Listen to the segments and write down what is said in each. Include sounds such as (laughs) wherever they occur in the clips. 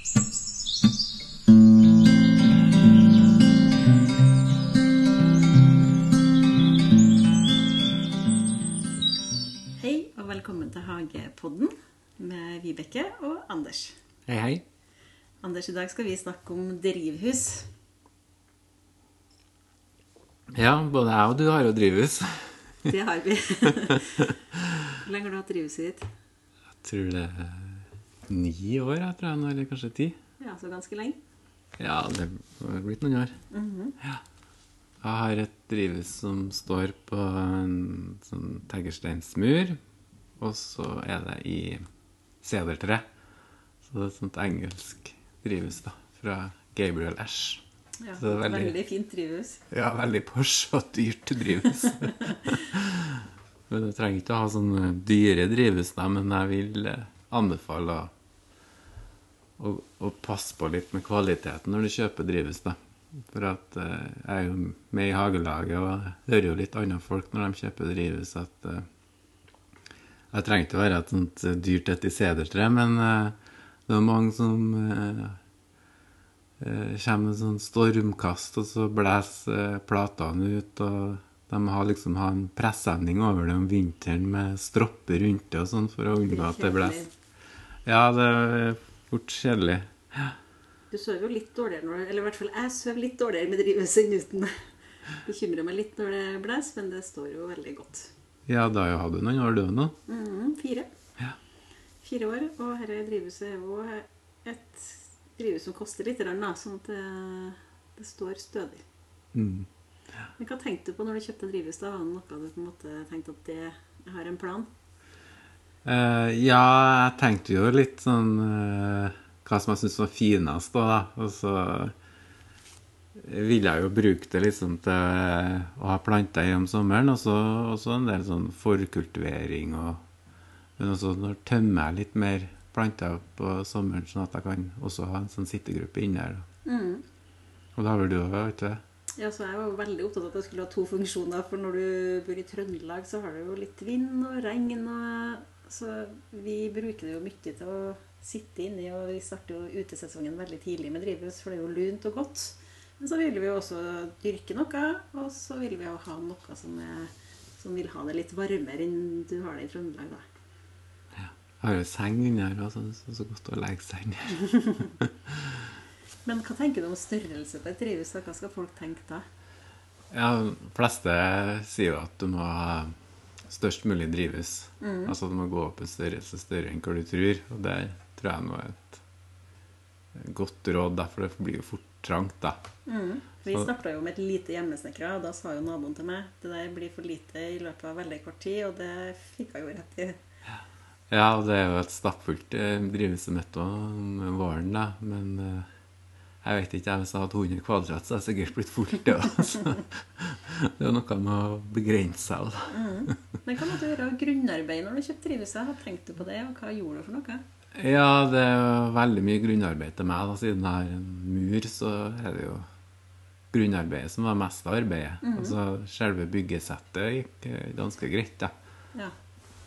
Hei og velkommen til Hagepodden med Vibeke og Anders. Hei, hei. Anders, i dag skal vi snakke om drivhus. Ja, både jeg og du har jo drivhus. Det har vi. (laughs) Hvor lenge har du hatt drivhuset ditt? Jeg tror det er ni år, jeg tror jeg, eller kanskje ti. Ja, så ganske lenge. Ja, det har blitt noen år. ja. Jeg har et drivhus som står på en sånn teglsteinsmur, og så er det i sedertre. Så det er et sånt engelsk drivhus da, fra Gabriel Ash. Ja, Så det er veldig... veldig- fint drivhus. Ja, veldig Porsche og dyrt drivhus. (laughs) men du trenger ikke å ha sånne dyre drivhus, men jeg vil anbefale å, å, å passe på litt med kvaliteten når du kjøper drivhus. da. For at eh, jeg er jo med i hagelaget, og hører jo litt andre folk når de kjøper drivhus, at eh, jeg trenger ikke å være et sånt eh, dyrt et i sedertre, men eh, det er mange som kommer med sånn stormkast, og så blåser platene ut, og de har liksom har en presshemning over det om vinteren med stropper rundt det og sånn, for å unngå at det blåser. Ja, det fort kjedelig. Du sover jo litt dårligere når Eller i hvert fall jeg sover litt dårligere med drivhuset enn uten. (laughs) Bekymrer meg litt når det blåser, men det står jo veldig godt. Ja, da har jo hatt noen år, du nå. Mhm, fire. Ja. Fire år. Og dette drivhuset er jo et drivhus som koster litt, sånn at det, det står stødig. Mm. Men hva tenkte du på når du kjøpte drivhus? da? Var det noe du på en måte tenkte at det har en plan? Eh, ja, jeg tenkte jo litt sånn uh, Hva som jeg syntes var finest, da. Og så ville jeg jo bruke det liksom til eh, å ha planter i om sommeren. Og så en del sånn forkultivering og Men også når tømmer jeg litt mer planter på sommeren, sånn at jeg kan også ha en sånn sittegruppe inni her. da. Og det har vel du òg, vet du? Ja, så Jeg var jo veldig opptatt av at det skulle ha to funksjoner. For når du bor i Trøndelag, så har du jo litt vind og regn. og Så vi bruker det jo mye til å sitte inni. Og vi starter jo utesesongen veldig tidlig med drivhus, for det er jo lunt og godt. Men så vil vi jo også dyrke noe, og så vil vi jo ha noe som, er, som vil ha det litt varmere enn du har det i Trøndelag. da. Ja. Jeg har jo seng inni her, altså. så det er så godt å legge seg inni. (laughs) Men hva tenker du om størrelse på et drivhus? Hva skal folk tenke da? Ja, de fleste sier jo at du må ha størst mulig drivhus. Altså at du må gå opp en størrelse større enn hva du tror. Og det tror jeg nå er et godt råd, derfor for det blir jo fort trangt, da. Vi Så- starta jo med et lite hjemmesnekra, og da sa jo naboen til meg det der blir for lite i løpet av veldig kort tid, og det fikk jeg jo rett i. Ja, og det er jo et stappfullt eh, drivhuset mitt om våren, da. Men eh, jeg vet ikke, hvis jeg hadde 100 kvadrat, så hadde det sikkert blitt fullt, det òg. (laughs) (laughs) Det er jo noe med å begrense seg, da. Men hva måtte du gjøre grunnarbeid når du kjøpte drivhuset? Tenkte du på det, og hva gjorde du for noe? Ja, det er jo veldig mye grunnarbeid til meg. da, Siden jeg har en mur, så er det jo grunnarbeidet som var mest av arbeidet. Altså, Selve byggesettet gikk eh, ganske greit, da. Ja.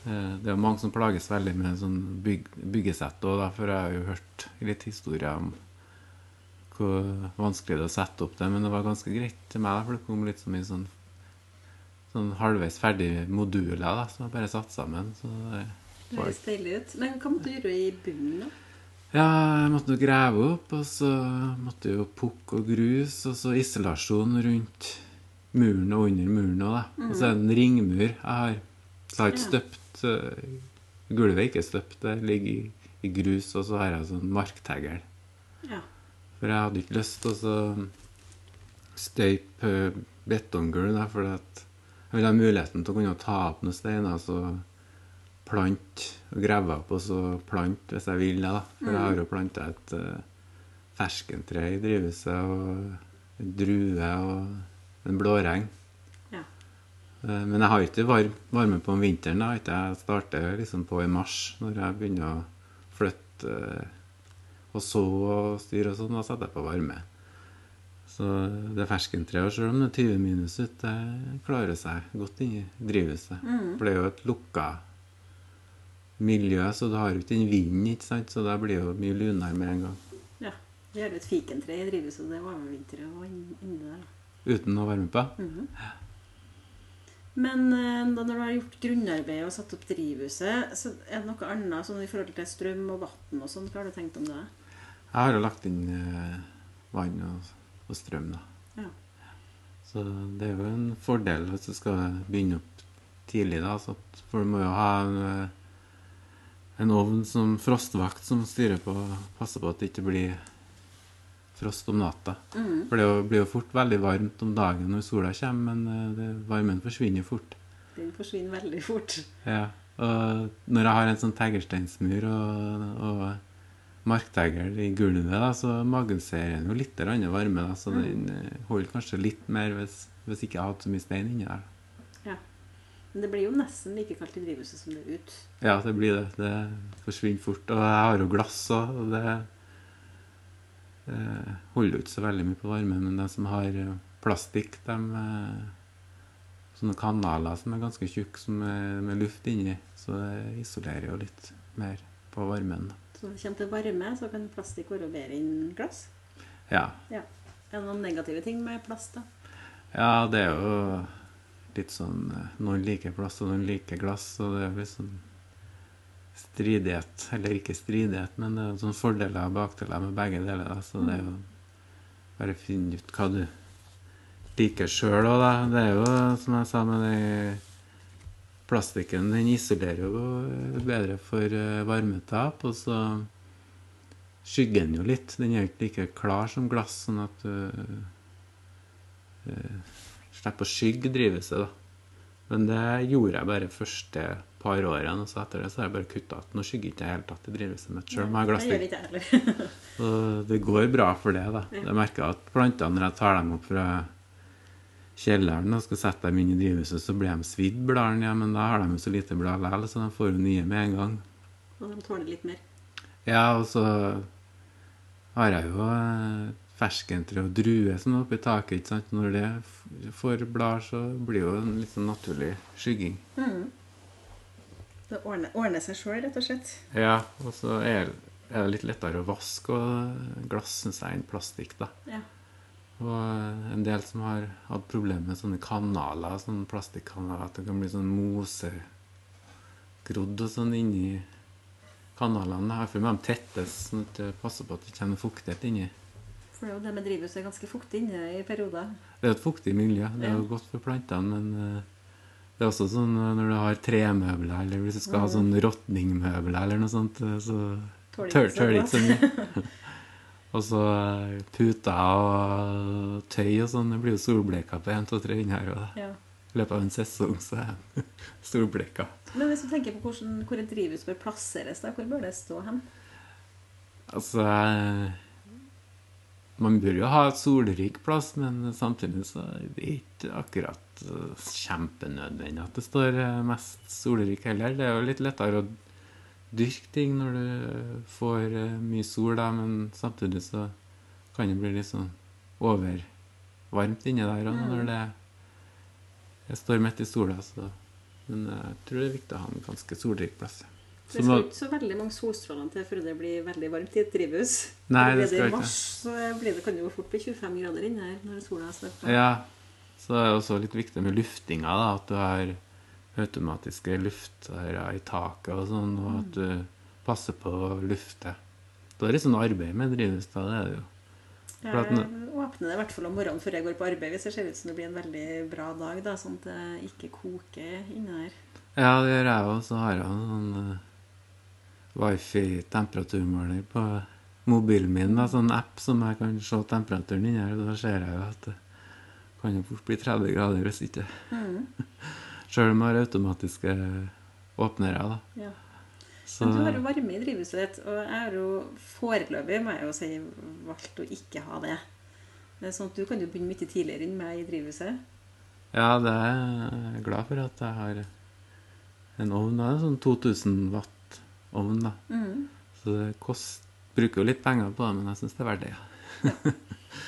Eh, Det er jo mange som plages veldig med sånn byg byggesett òg, for jeg har jo hørt litt historier om hvor vanskelig det er å sette opp det. Men det var ganske greit til meg, for det kom litt så mye sånn, sånn halvveis ferdige moduler da, som jeg bare satte sammen. Så det høres deilig ut. Men hva måtte du gjøre i bunnen, da? Ja, jeg måtte jo grave opp, og så måtte jo pukke og grus, og så isolasjon rundt muren og under muren òg, da. Og så er det en ringmur jeg har. Jeg har ikke støpt uh, Gulvet er ikke støpt, det ligger i, i grus, og så har jeg sånn marktegl. Ja. For jeg hadde ikke lyst til å så støype betonggulv, for at jeg vil ha muligheten til å kunne ta opp noen steiner, så plante og grave opp, og så plante hvis jeg vil det. For jeg har jo planta et uh, ferskentre i drivhuset, og en drue og en blåregn. Ja. Eh, Men jeg har ikke varm, varme på om vinteren. da. Ikke Jeg starter liksom på i mars, når jeg begynner å flytte eh, og så og styre og sånn. Da setter jeg på varme. Så det ferskentreet, selv om det er 20 minus ute, det klarer seg godt inni drivhuset. For det er jo et lukka miljø, så du har jo ikke den vinden, ikke sant? så da blir det jo mye lunere med en gang. Ja. Vi har jo et fikentre i drivhuset, det var jo inn- inni der. Uten å varme på. Ja. Men eh, da når du har gjort grunnarbeidet og satt opp drivhuset, så er det noe annet sånn i forhold til strøm og vann og sånn? Hva har du tenkt om det? Jeg har jo lagt inn eh, vann og, og strøm, da. Ja. Så det er jo en fordel hvis du skal begynne opp tidlig, da. For du må jo ha en, eh, en ovn som frostvakt som styrer på passer på at det ikke blir frost om natta. Mm. For det blir jo fort veldig varmt om dagen når sola kommer, men eh, det, varmen forsvinner fort. Den forsvinner veldig fort. Ja, og når jeg har en sånn teglsteinsmur og, og marktegl i gulvet, da, så magenserer den jo litt varme. Da, så den eh, holder kanskje litt mer hvis, hvis ikke jeg hadde så mye stein inni der. Ja. Men det blir jo nesten like kaldt i drivhuset som det er ute. Ja, det blir det. Det forsvinner fort. Og jeg har jo glass òg, og det, det holder jo ikke så veldig mye på varmen. Men de som har eh, plastikk, de eh, Sånne kanaler som er ganske tjukke, med luft inni, så det isolerer jo litt mer på varmen. da. Så når det kommer til varme, så kan plastikk være bedre enn glass. Ja. Ja. Er det noen negative ting med plast, da? ja, det er jo litt sånn eh, Noen liker plast, og noen liker glass, og det er litt sånn stridighet. Eller ikke stridighet, men det er sånn fordeler og bakdeler med begge deler. Da. Så det er jo bare å finne ut hva du liker sjøl òg, da. Det er jo som jeg sa med det Plastikken den isolerer jo bedre for eh, varmetap, og så skygger den jo litt. Den er jo ikke like klar som glass, sånn at du uh, slipper å skygge drivhuset, da. Men det gjorde jeg bare første par årene, og så etter det så har jeg bare kutta at Nå skygger ikke jeg driver tatt i drivhuset mitt sjøl. (laughs) Og det går bra for det, da. Jeg merker at plantene, når jeg tar dem opp fra kjelleren og skal sette dem inn i drivhuset, så blir de svidd, bladene, ja, men da har de jo så lite blad likevel, så de får jo nye med en gang. Og de tåler litt mer. Ja, og så har jeg jo eh, ferskentre og druer som er oppi taket, ikke sant. Når det får blader, så blir jo en litt sånn naturlig skygging. Mm. Det ordner, ordner seg sjøl, rett og slett. Ja, og så er, er det litt lettere å vaske og glass syns jeg enn plastikk, da. Ja. Og en del som har hatt problemer med sånne kanaler, sånne plastikkanaler, at det kan bli sånn mosegrodd og sånn inni kanalene. Derfor må de tettes, sånn at det passer på at det ikke kommer fuktighet inni. For det er jo det med drivhuset er ganske fuktig inne i perioder. Det er jo et fuktig miljø. Det er jo godt for plantene, men eh, det er også sånn eh, når du har tremøbler, eller hvis du skal ha sånn rotningmøbler eller noe sånt, eh, så Tåler tør det ikke så mye. (laughs) Og så eh, puter og tøy og sånn. Det blir jo solbleka på en, to, tre inni her. Og Ja. I løpet av en sesong så er det (laughs) solbleka. Men hvis du tenker på hvordan, hvor et drivhus bør plasseres, da, hvor bør det stå hen? Altså eh, Man bør jo ha et solrik plass, men samtidig så er det ikke akkurat eh, kjempenødvendig at det står mest solrik heller. Det er jo litt lettere å dyrke ting når du får eh, mye sol, da, men samtidig så kan det bli litt sånn overvarmt inni der òg når det jeg står midt i sola. Så. Men jeg tror det er viktig å ha en ganske solrik plass. Det Så det skal ikke så veldig mange solstrålene til før det blir veldig varmt i et drivhus. Nei, det skal i ikke. mars, så blir det, kan det jo fort bli 25 grader inne her når sola står på. Ja, så er det også litt viktig med luftinga, da, at du har automatiske luftere i taket og sånn, og at du passer på å lufte. Da er det sånn arbeid med drivhus, da, det er det jo. Jeg åpner det i hvert fall om morgenen før jeg går på arbeid, hvis det ser ut som det blir en veldig bra dag, da, sånn at det ikke koker inne her. Ja, det gjør jeg òg. Så har jeg en sånn uh, wifi-temperaturmåler på mobilen min, da, sånn app som jeg kan se temperaturen inni her. Da ser jeg jo at det kan jo fort bli 30 grader hvis ikke Mm. (laughs) Sjøl om jeg har automatiske åpnere, da. Ja. Så Men du har jo varme i drivhuset ditt, og jeg har jo foreløpig må jeg jo si, valgt å ikke ha det. Det er sånn at Du kan jo begynne mye tidligere enn meg i drivhuset. ja, det er jeg glad for at jeg har en ovn. Det er en sånn 2000 watt-ovn, da. Mm. Så det kost, bruker jo litt penger på det, men jeg syns det er verdt det. Ja.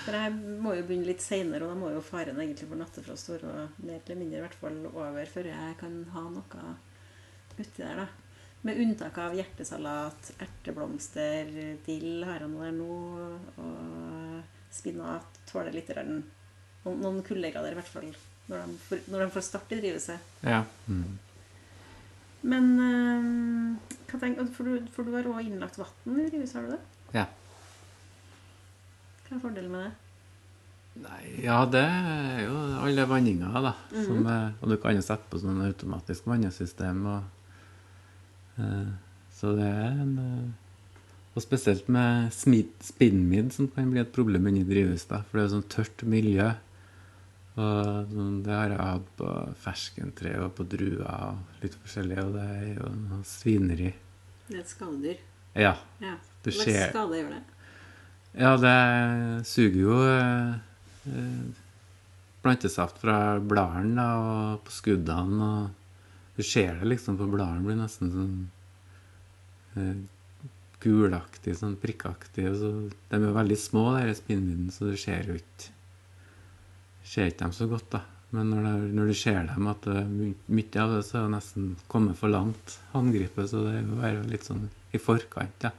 For jeg må jo begynne litt seinere, og da må jo faren egentlig for nattefrost være mer eller mindre i hvert fall over før jeg kan ha noe uti der, da. Med unntak av hjertesalat, erteblomster, dill har han der nå, og spinat tåler litt grann, noen kuldegrader i hvert fall, når de får, når de får starte i drivhuset. Ja. Mm. Men øh, hva tenker, for, du, for du har òg innlagt vann i drivhuset, har du det? ja. Hva er fordelen med det? Nei, ja, det er jo alle vanninger, da. Som er, og du kan jo sette på sånn automatisk vannesystem. Og, eh, så det er en uh, Og spesielt med spinnmid spinnmidd, som kan bli et problem inni drivhuset. For det er jo sånn tørt miljø. Og sånn, det har jeg hatt på ferskentre og på druer og litt forskjellig. Og det er jo noe svineri. Det er et skadedyr. Ja. Ja. Hva slags skade gjør det? Ja, det suger jo eh, eh, plantesaft fra bladene og på skuddene. Og du ser det liksom på bladene blir nesten sånn eh, gulaktig, sånn prikkaktig. Så, de er veldig små, de spinnvidene, så du ser jo ikke dem så godt, da. Men når, det, når du ser dem, at det mye av det, så er det nesten kommet for langt, angrepet. Så det er jo litt sånn i forkant, ja.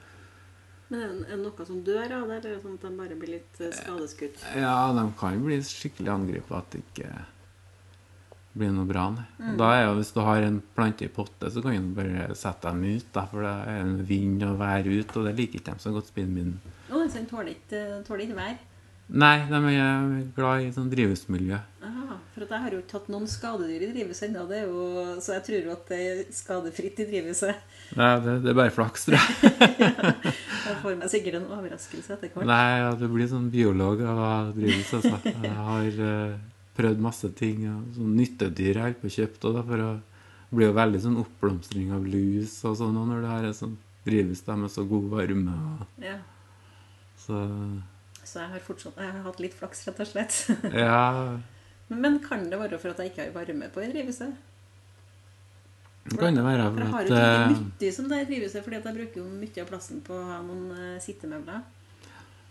Men er det- noe som dør av det, eller er det sånn at de bare blir litt eh, skadeskutt? Ja, de kan bli skikkelig angrepet at det ikke blir noe bra. Mm. Og da er jo, Hvis du har en plante i potte, så kan du bare sette dem ut. Da, for det er en vind og vær ut, og det liker ikke de så godt spinnbinden. Å, så den tåler ikke, tåler ikke vær? Nei, de er glad i sånn drivhusmiljø. For jeg har jo ikke hatt noen skadedyr i drivhuset ennå, det er så jeg tror jo at det er skadefritt i drivhuset. Nei, det, det er bare flaks, tror jeg. (laughs) Jeg får meg sikkert en overraskelse etter hvert. Nei, ja, Du blir sånn biolog av drivhuset, altså. Jeg har uh, prøvd masse ting. Og sånn nyttedyr jeg har på kjøpt også, da, for å det blir jo veldig sånn oppblomstring av lus og sånn når du har et sånt drivhus der med så god varme. Og, Ja, så så jeg har fortsatt jeg har hatt litt flaks, rett og slett. ja, Men, kan det være for at jeg ikke har varme på i drivhuset? det kan det være. For jeg har at, ikke mye nyttig som det er drivhuset, fordi at jeg bruker jo mye av plassen på å ha noen eh, sittemøbler.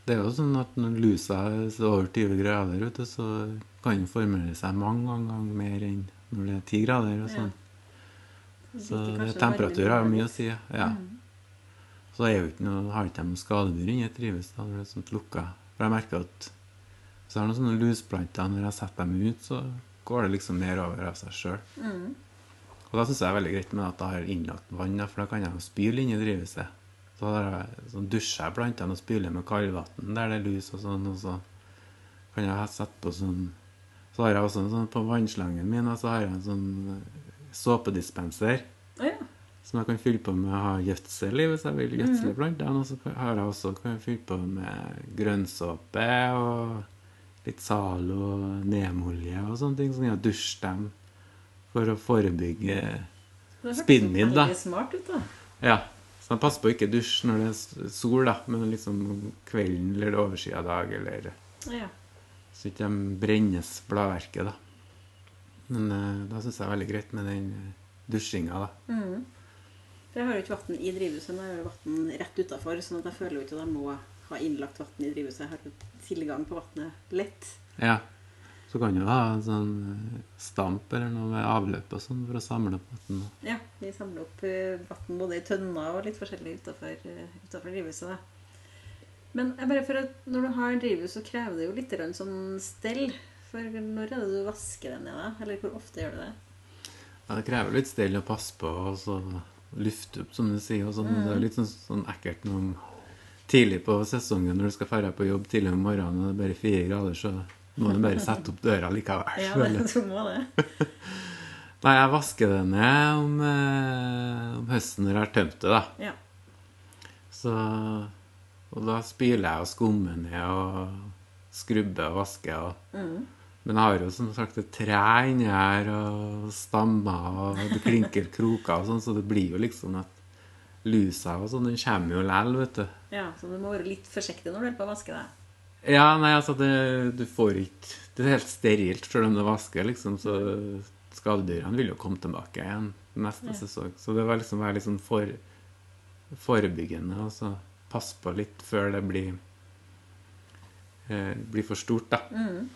det er jo sånn at når lusa er over 20 grader, vet du, så kan den formere seg mange ganger mer enn når det er 10 grader. og Ja. sånn. Så temperatur har jo mye å si. Ja. Mm. Så er jo ikke noe, har ikke de skadedyr inni et drivhus det er sånt lukka. For jeg merker at hvis jeg har noen sånne lusplanter, når jeg setter dem ut, så går det liksom mer over av seg sjøl. Mm. Og da syns jeg det er veldig greit med at jeg har innlagt vann, for da kan jeg jo spyle inni drivhuset. Så, jeg, så dusjer jeg plantene og spyler med kaldvann der det er lus og sånn, og så kan jeg ha- sette på sånn Så har jeg også en sånn på vannslangen min, og så har jeg en sånn eh, såpedispenser ja. som jeg kan fylle på med å ha gjødsel i hvis jeg vil gjødsle plantene. Og så har jeg også kan jeg fylle på med grønnsåpe og litt Zalo og nemoolje og sånne ting. Så kan jeg dusje dem for å forebygge Det høres smart ut, da. Ja. Så man passer på å ikke dusje når det er sol, da, men liksom kvelden eller oversida av dag, eller Ja. så ikke de brennes bladverket, da. Men eh, da syns jeg det er veldig greit med den eh, dusjinga, da. Mm. For jeg har jo ikke vann i drivhuset, men jeg har jo vann rett utafor, sånn at jeg føler jo ikke at jeg må ha innlagt vann i drivhuset. Har tilgang på vannet lett. Ja. Så kan du ha en sånn eh, stamp eller noe med avløp og sånn for å samle opp vann. Ja, vi samler opp eh, vann både i tønner og litt forskjellig utafor drivhuset. Da. Men jeg bare for at når du har drivhus, så krever det jo litt sånn stell. For når er det du vasker den ned? Eller hvor ofte gjør du det? Ja, det krever litt stell å passe på og så lufte opp, som du sier. Og sånn. Det er litt sånn, sånn ekkelt noen tidlig på sesongen når du skal dra på jobb tidlig om morgenen og det er bare fire grader, så må du bare sette opp døra likevel. Ja, det, du må det. (laughs) Nei, jeg vasker det ned om, eh, om høsten når jeg har tømt det, da. Ja. Så, og da spyler jeg og skummer ned og skrubber og vasker. Og, Mm. Men jeg har jo som sagt et tre inni her, og stammer og det klinker kroker og sånn, så det blir jo liksom at lusa og sånn, den kommer jo likevel, vet du. ja, Så du må være litt forsiktig når du holder på å vaske deg. Ja, nei, altså, det, du får ikke Det er helt sterilt selv om du vasker, liksom, så skadedyrene vil jo komme tilbake igjen neste Ja. sesong. Så det var liksom være litt sånn for, forebyggende, og så passe på litt før det blir eh, blir for stort, da. Mm.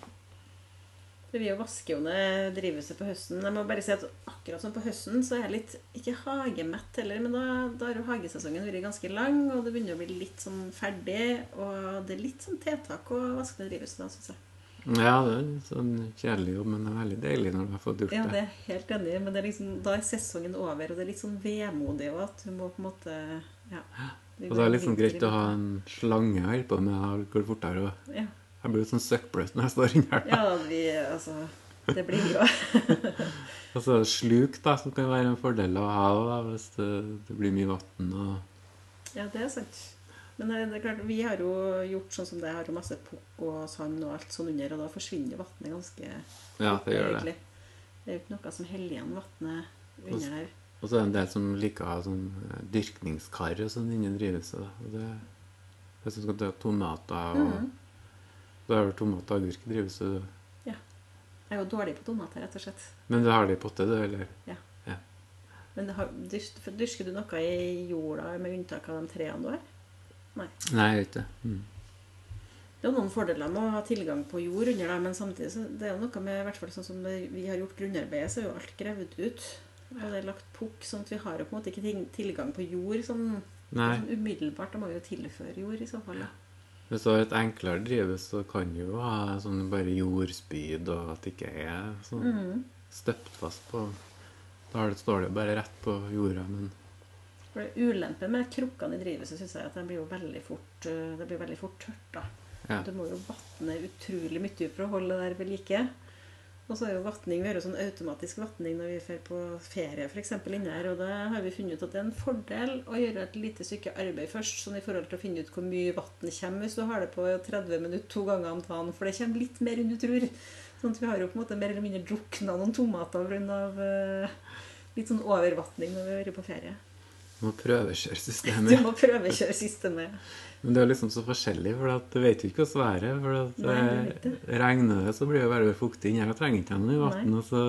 Det Vi vasker jo ned drivhuset på høsten. Jeg må bare si at Akkurat som på høsten så er jeg litt ikke hagemett heller, men da, da har jo hagesesongen vært ganske lang, og det begynner å bli litt sånn ferdig. Og det er litt sånn tiltak å vaske ned drivhuset da, syns jeg. Ja, det er en sånn kjedelig jobb, men det er veldig deilig når du har fått gjort Ja, det. det er helt enig men det er liksom, da er sesongen over, og det er litt sånn vemodig òg at du må på en måte Ja. Og det er liksom greit å ha en slange å holde på med. Da går det fortere. òg. Ja. Jeg blir jo sånn søkkbløt når jeg står inni her. ja, vi Altså Det blir vi jo. (laughs) Og så sluk, da, som kan være en fordel å ha da, hvis det, det blir mye vann. Og... Ja, det er sant. Men det, det er klart, vi har jo gjort sånn som det. Har jo masse pukk og sand og alt sånn under, og da forsvinner vannet ganske Ja, det gjør det. egentlig. Det er jo ikke noe som heller igjen vannet under her. Og så er det en del som liker å ha sånn eh, dyrkningskar og sånn innen drivhuset. da. det er sånn som skal dø tomater og Mhm. Da er vel tomat og agurk drives du Ja. Jeg er jo dårlig på tomater, rett og slett. Men du har det i potte, du, eller? Men det har, dyrk- dyrker du noe i jorda, med unntak av de trærne du har? Nei, Nei, jeg gjør ikke det. Mm. Det er noen fordeler med å ha tilgang på jord under det, men samtidig så det er jo noe med, i hvert fall sånn som vi har gjort grunnarbeidet, så er jo alt gravd ut. Og det er lagt pukk, sånn at vi har jo på en måte ikke tilgang på jord sånn, sånn umiddelbart. Da må vi jo tilføre jord i så fall. Da. Hvis du har et enklere drivhus, så kan du jo ha sånn bare jordspyd, og at det ikke er sånn Mm. støpt fast på Da står det jo bare rett på jorda, men For det Ulempen med krukkene i drivhuset synes jeg at de blir jo veldig fort, eh, det blir veldig fort tørt. da. ja. Du må jo vatne utrolig mye for å holde det der ved like. Og så er jo vatning, Vi har jo sånn automatisk vatning når vi drar på ferie eksempel, inne her. Og da har vi funnet ut at det er en fordel å gjøre et lite stykke arbeid først. Sånn i forhold til å finne ut hvor mye vann kommer hvis du har det på 30 minutter to ganger om dagen. For det kommer litt mer enn du tror. Sånn at vi har jo på en måte mer eller mindre drukna noen tomater pga. Uh, litt sånn overvatning når vi har vært på ferie. Må prøvekjøre Du må prøvekjøre systemet. Men det er liksom så forskjellig, for du vet jo ikke hvordan været. For at Nei, du eh, regner det, så blir det bare fuktig inni her. Da trenger ikke noe vann. Og så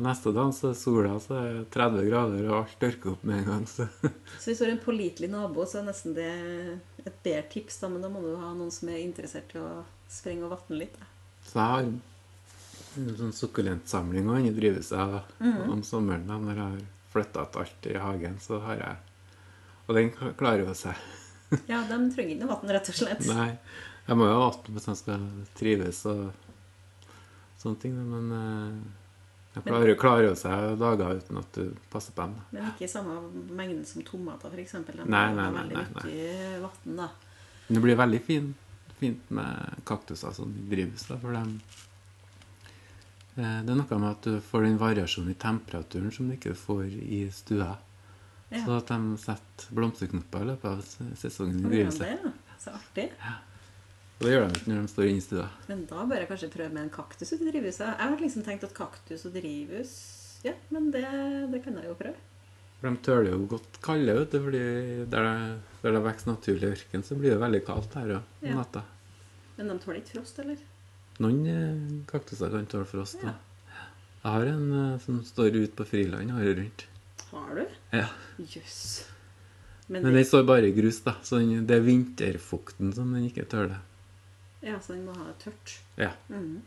neste dag så er sola, så er det 30 grader, og alt tørker opp med en gang. Så (laughs) Så hvis du har en pålitelig nabo, så er nesten det et bedre tips. Da, men da må du ha noen som er interessert i å sprenge og vatne litt. Da. Så jeg har en sånn sukkulentsamling og inni drivhuset Mhm. om sommeren da, når jeg har flytta ut alt i hagen. Så har jeg Og den klarer jo seg. Ja, de trenger ikke noe vann, rett og slett. Nei, jeg må jo ha vann hvis jeg skal trives og sånne ting. Men eh, jeg klarer, klarer seg dager uten at du passer på dem. da. Men ikke i samme mengden som tomater, f.eks. De Nei, nei, nei, veldig mye vann, da. Men det blir veldig fin, fint med kaktuser i drivhus, da, for eh, Det er noe med at du får den variasjonen i temperaturen som du ikke får i stua. Ja. Så at de setter blomsterknopper i løpet av sesongen i drivhuset. det, ja. Så artig. Og det gjør de ikke når de står inne i stua. Men da bør jeg kanskje prøve med en kaktus ute i drivhuset. Jeg har liksom tenkt at kaktus og drivhus Ja, men det, det kan jeg jo prøve. For de tøler jo godt kalde, vet du, fordi der det, der det vokser naturlig ørken, så blir det veldig kaldt her òg om Ja. natta. Men de tåler ikke frost, eller? Noen eh, kaktuser kan tåle frost. Ja. Jeg har en eh, som står ute på friland året rundt. Har du? Ja. Jøss. Men, Men det, den står bare i grus, da. Så den, det er vinterfukten som den ikke tåler. ja, så den må ha det tørt. Ja. Mm.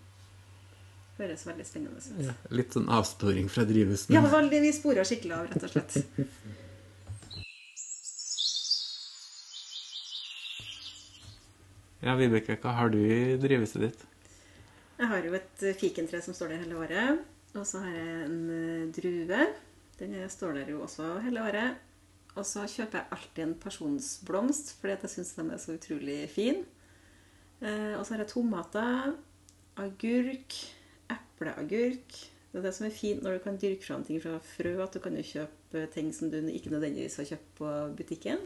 Høres veldig spennende ut. ja. Litt sånn avsporing fra drivhuset. Ja, vi spora skikkelig av, rett og slett. Ja, Vibeke, hva har du i drivhuset ditt? Jeg har jo et fikentre som står der hele året. Og så har jeg en eh, drue. Den står der jo også hele året. Og så kjøper jeg alltid en personsblomst, fordi jeg syns den er så utrolig fine. Eh, og så har jeg tomater, agurk, epleagurk. Det er det som er fint når du kan dyrke fram ting fra frø, at du kan jo kjøpe ting som du ikke nødvendigvis har kjøpt på butikken.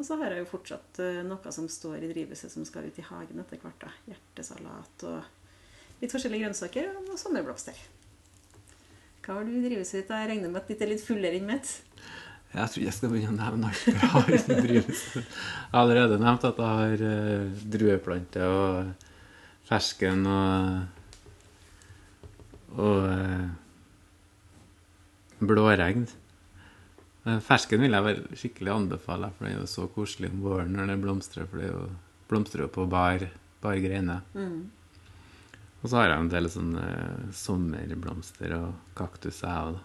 Og så har jeg jo fortsatt eh, noe som står i drivhuset som skal ut i hagen etter hvert. da. Hjertesalat og litt forskjellige grønnsaker og sommerblomster. Hva har du i med? Jeg regner med at ditt er litt fullere enn mitt. Jeg tror jeg skal begynne å nevne alt jeg har i drivhuset. Jeg har allerede nevnt at jeg har drueplanter og fersken og og eh, blåregn. Eh, Fersken vil jeg vel skikkelig anbefale, for den er jo så koselig om våren når det blomstrer. For det er blomstrer jo på bar, bar greiner. Mm. Og så har jeg en del sånne sommerblomster og kaktuser, jeg òg.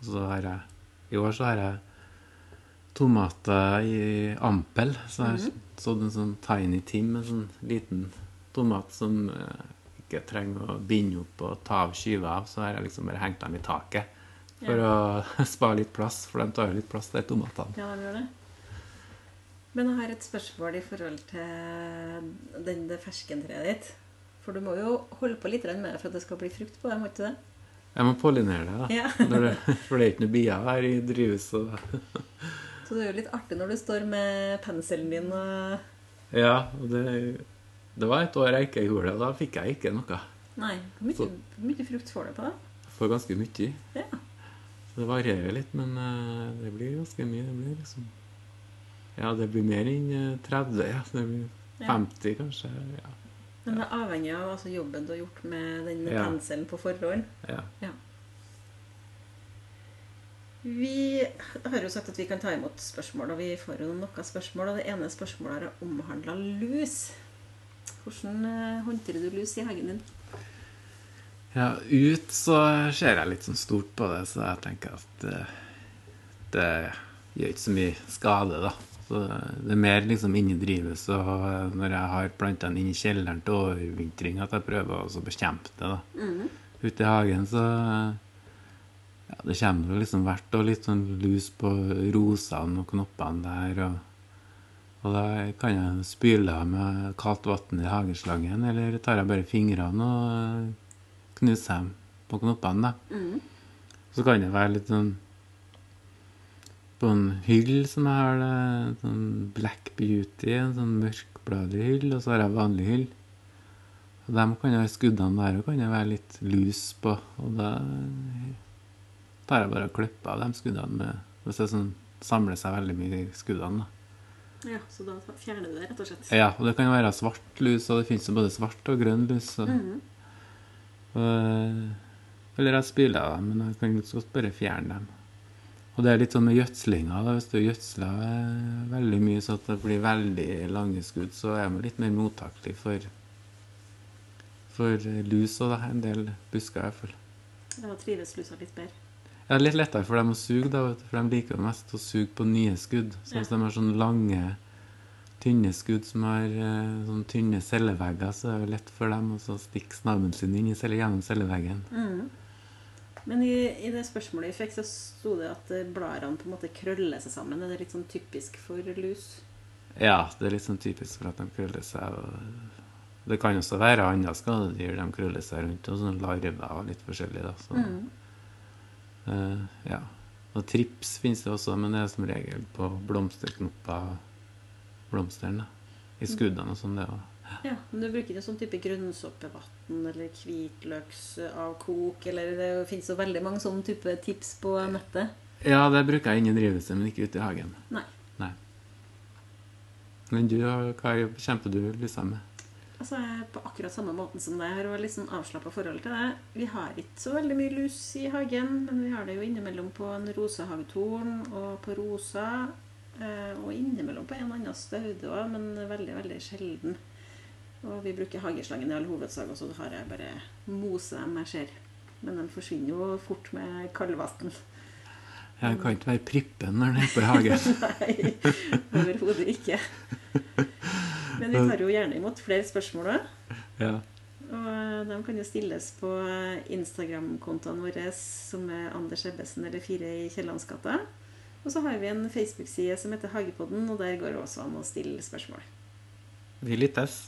Og så har jeg I år så har jeg tomater i ampel. Så jeg har sådd en sånn Tiny Tim, en sånn liten tomat som eh, ikke trenger å binde opp og ta av skyver av. Så har jeg liksom bare hengt dem i taket for å (laughs) spare litt plass, for de tar jo litt plass, de tomatene. Ja, de gjør det. Men jeg har et spørsmål i forhold til den, det ferskentreet ditt. For du må jo holde på litt med det for at det skal bli frukt på det, må ikke det? Jeg må pollinere det, da. Ja. (laughs) Når det, for det er ikke noe bier her i drivhuset. (laughs) Så det er jo litt artig når du står med penselen din og Ja, og det, det var et år jeg ikke gjorde det, og da fikk jeg ikke noe. Nei, hvor mye, mye frukt får du på det? Jeg får ganske mye. Ja. Så det varierer litt, men eh, det blir ganske mye. Det blir liksom Ja, det blir mer enn eh, 30. Ja. Det blir Ja. 50, kanskje. Ja. Men det er avhengig av altså, jobben du har gjort med den Ja. penselen på forhånd. ja. Vi har jo sagt at vi kan ta imot spørsmål, og vi får jo noen spørsmål. Og det ene spørsmålet har omhandla lus. Hvordan eh, håndterer du lus i hagen din? Ja, ut så ser jeg litt sånn stort på det, så jeg tenker at det, det gjør ikke så mye skade, da. Så det er mer liksom inni drivet så når jeg har planta den inn i kjelleren til overvintring, at jeg prøver å bekjempe det, da. Ute i hagen så ja, Det kommer jo liksom hvert år litt sånn lus på rosene og knoppene der, og og da kan jeg spyle med kaldt vann i hageslangen, eller tar jeg bare fingrene og knuser dem på knoppene. da. Så kan det være litt sånn På en hyll som jeg har det, en sånn Black Beauty, en sånn mørkbladig hyll, og så har jeg vanlig hyll. Og dem kan jeg, Skuddene der og kan jeg være litt lus på, og da tar jeg bare og klipper av de skuddene med, hvis det sånn, samler seg veldig mye i skuddene. da. Ja, Så da fjerner du det, rett og slett? Ja, og det kan være svart lus, og det finnes jo både svart og grønn lus. Så. Og, eller jeg spyler dem, men jeg kan godt bare fjerne dem. Og det er litt sånn med gjødslinga. Hvis du gjødsler eh, veldig mye så at det blir veldig lange skudd, så er man litt mer mottakelig for, for lus og da, en del busker i hvert fall. Da trives lusa litt bedre. Ja, er litt lettere for dem å suge, da, for de liker jo mest å suge på nye skudd. Så hvis Ja. de har sånne lange, tynne skudd som har eh, sånne tynne cellevegger, så er det lett for dem å stikke snabben sin inn i celle, gjennom celleveggen. Men i, i det spørsmålet vi fikk, så sto det at eh, bladene på en måte krøller seg sammen. Er det litt sånn typisk for lus? Ja, det er litt sånn typisk for at de krøller seg. Det kan også være andre skadedyr de krøller seg rundt, og sånn larver og litt forskjellig. da. Så, eh, ja. Og trips finnes det også, men det er som regel på blomsterknopper blomstene. I skuddene og sånn. det også. Ja, men du bruker det sånn type grønnsåpevann eller hvitløksavkok eller Det finnes jo veldig mange sånne type tips på nettet. Ja, det bruker jeg inne i drivhuset, men ikke ute i hagen. Nei. Nei. Men du, hva kjemper du liksom med? Altså, på akkurat samme måten som deg har vært litt sånn avslappa forhold til det. Vi har ikke så veldig mye lus i hagen, men vi har det jo innimellom på en rosehagetorn og på rosa. eh, Og innimellom på en annen staude òg, men veldig, veldig sjelden. Og vi bruker hageslangen i all hovedsak, og så har jeg bare mose dem jeg ser. Men de forsvinner jo fort med kaldvann. Jeg kan ikke være prippen når den er på hagen. (laughs) Nei, overhodet ikke. Men vi tar jo gjerne imot flere spørsmål òg. ja. Og eh, de kan jo stilles på Instagram-kontoene våre, som er Anders Ebbesen eller Fire i Kiellandsgata. Og så har vi en Facebook-side som heter Hagepodden, og der går det også an å stille spørsmål. Vi lyttes.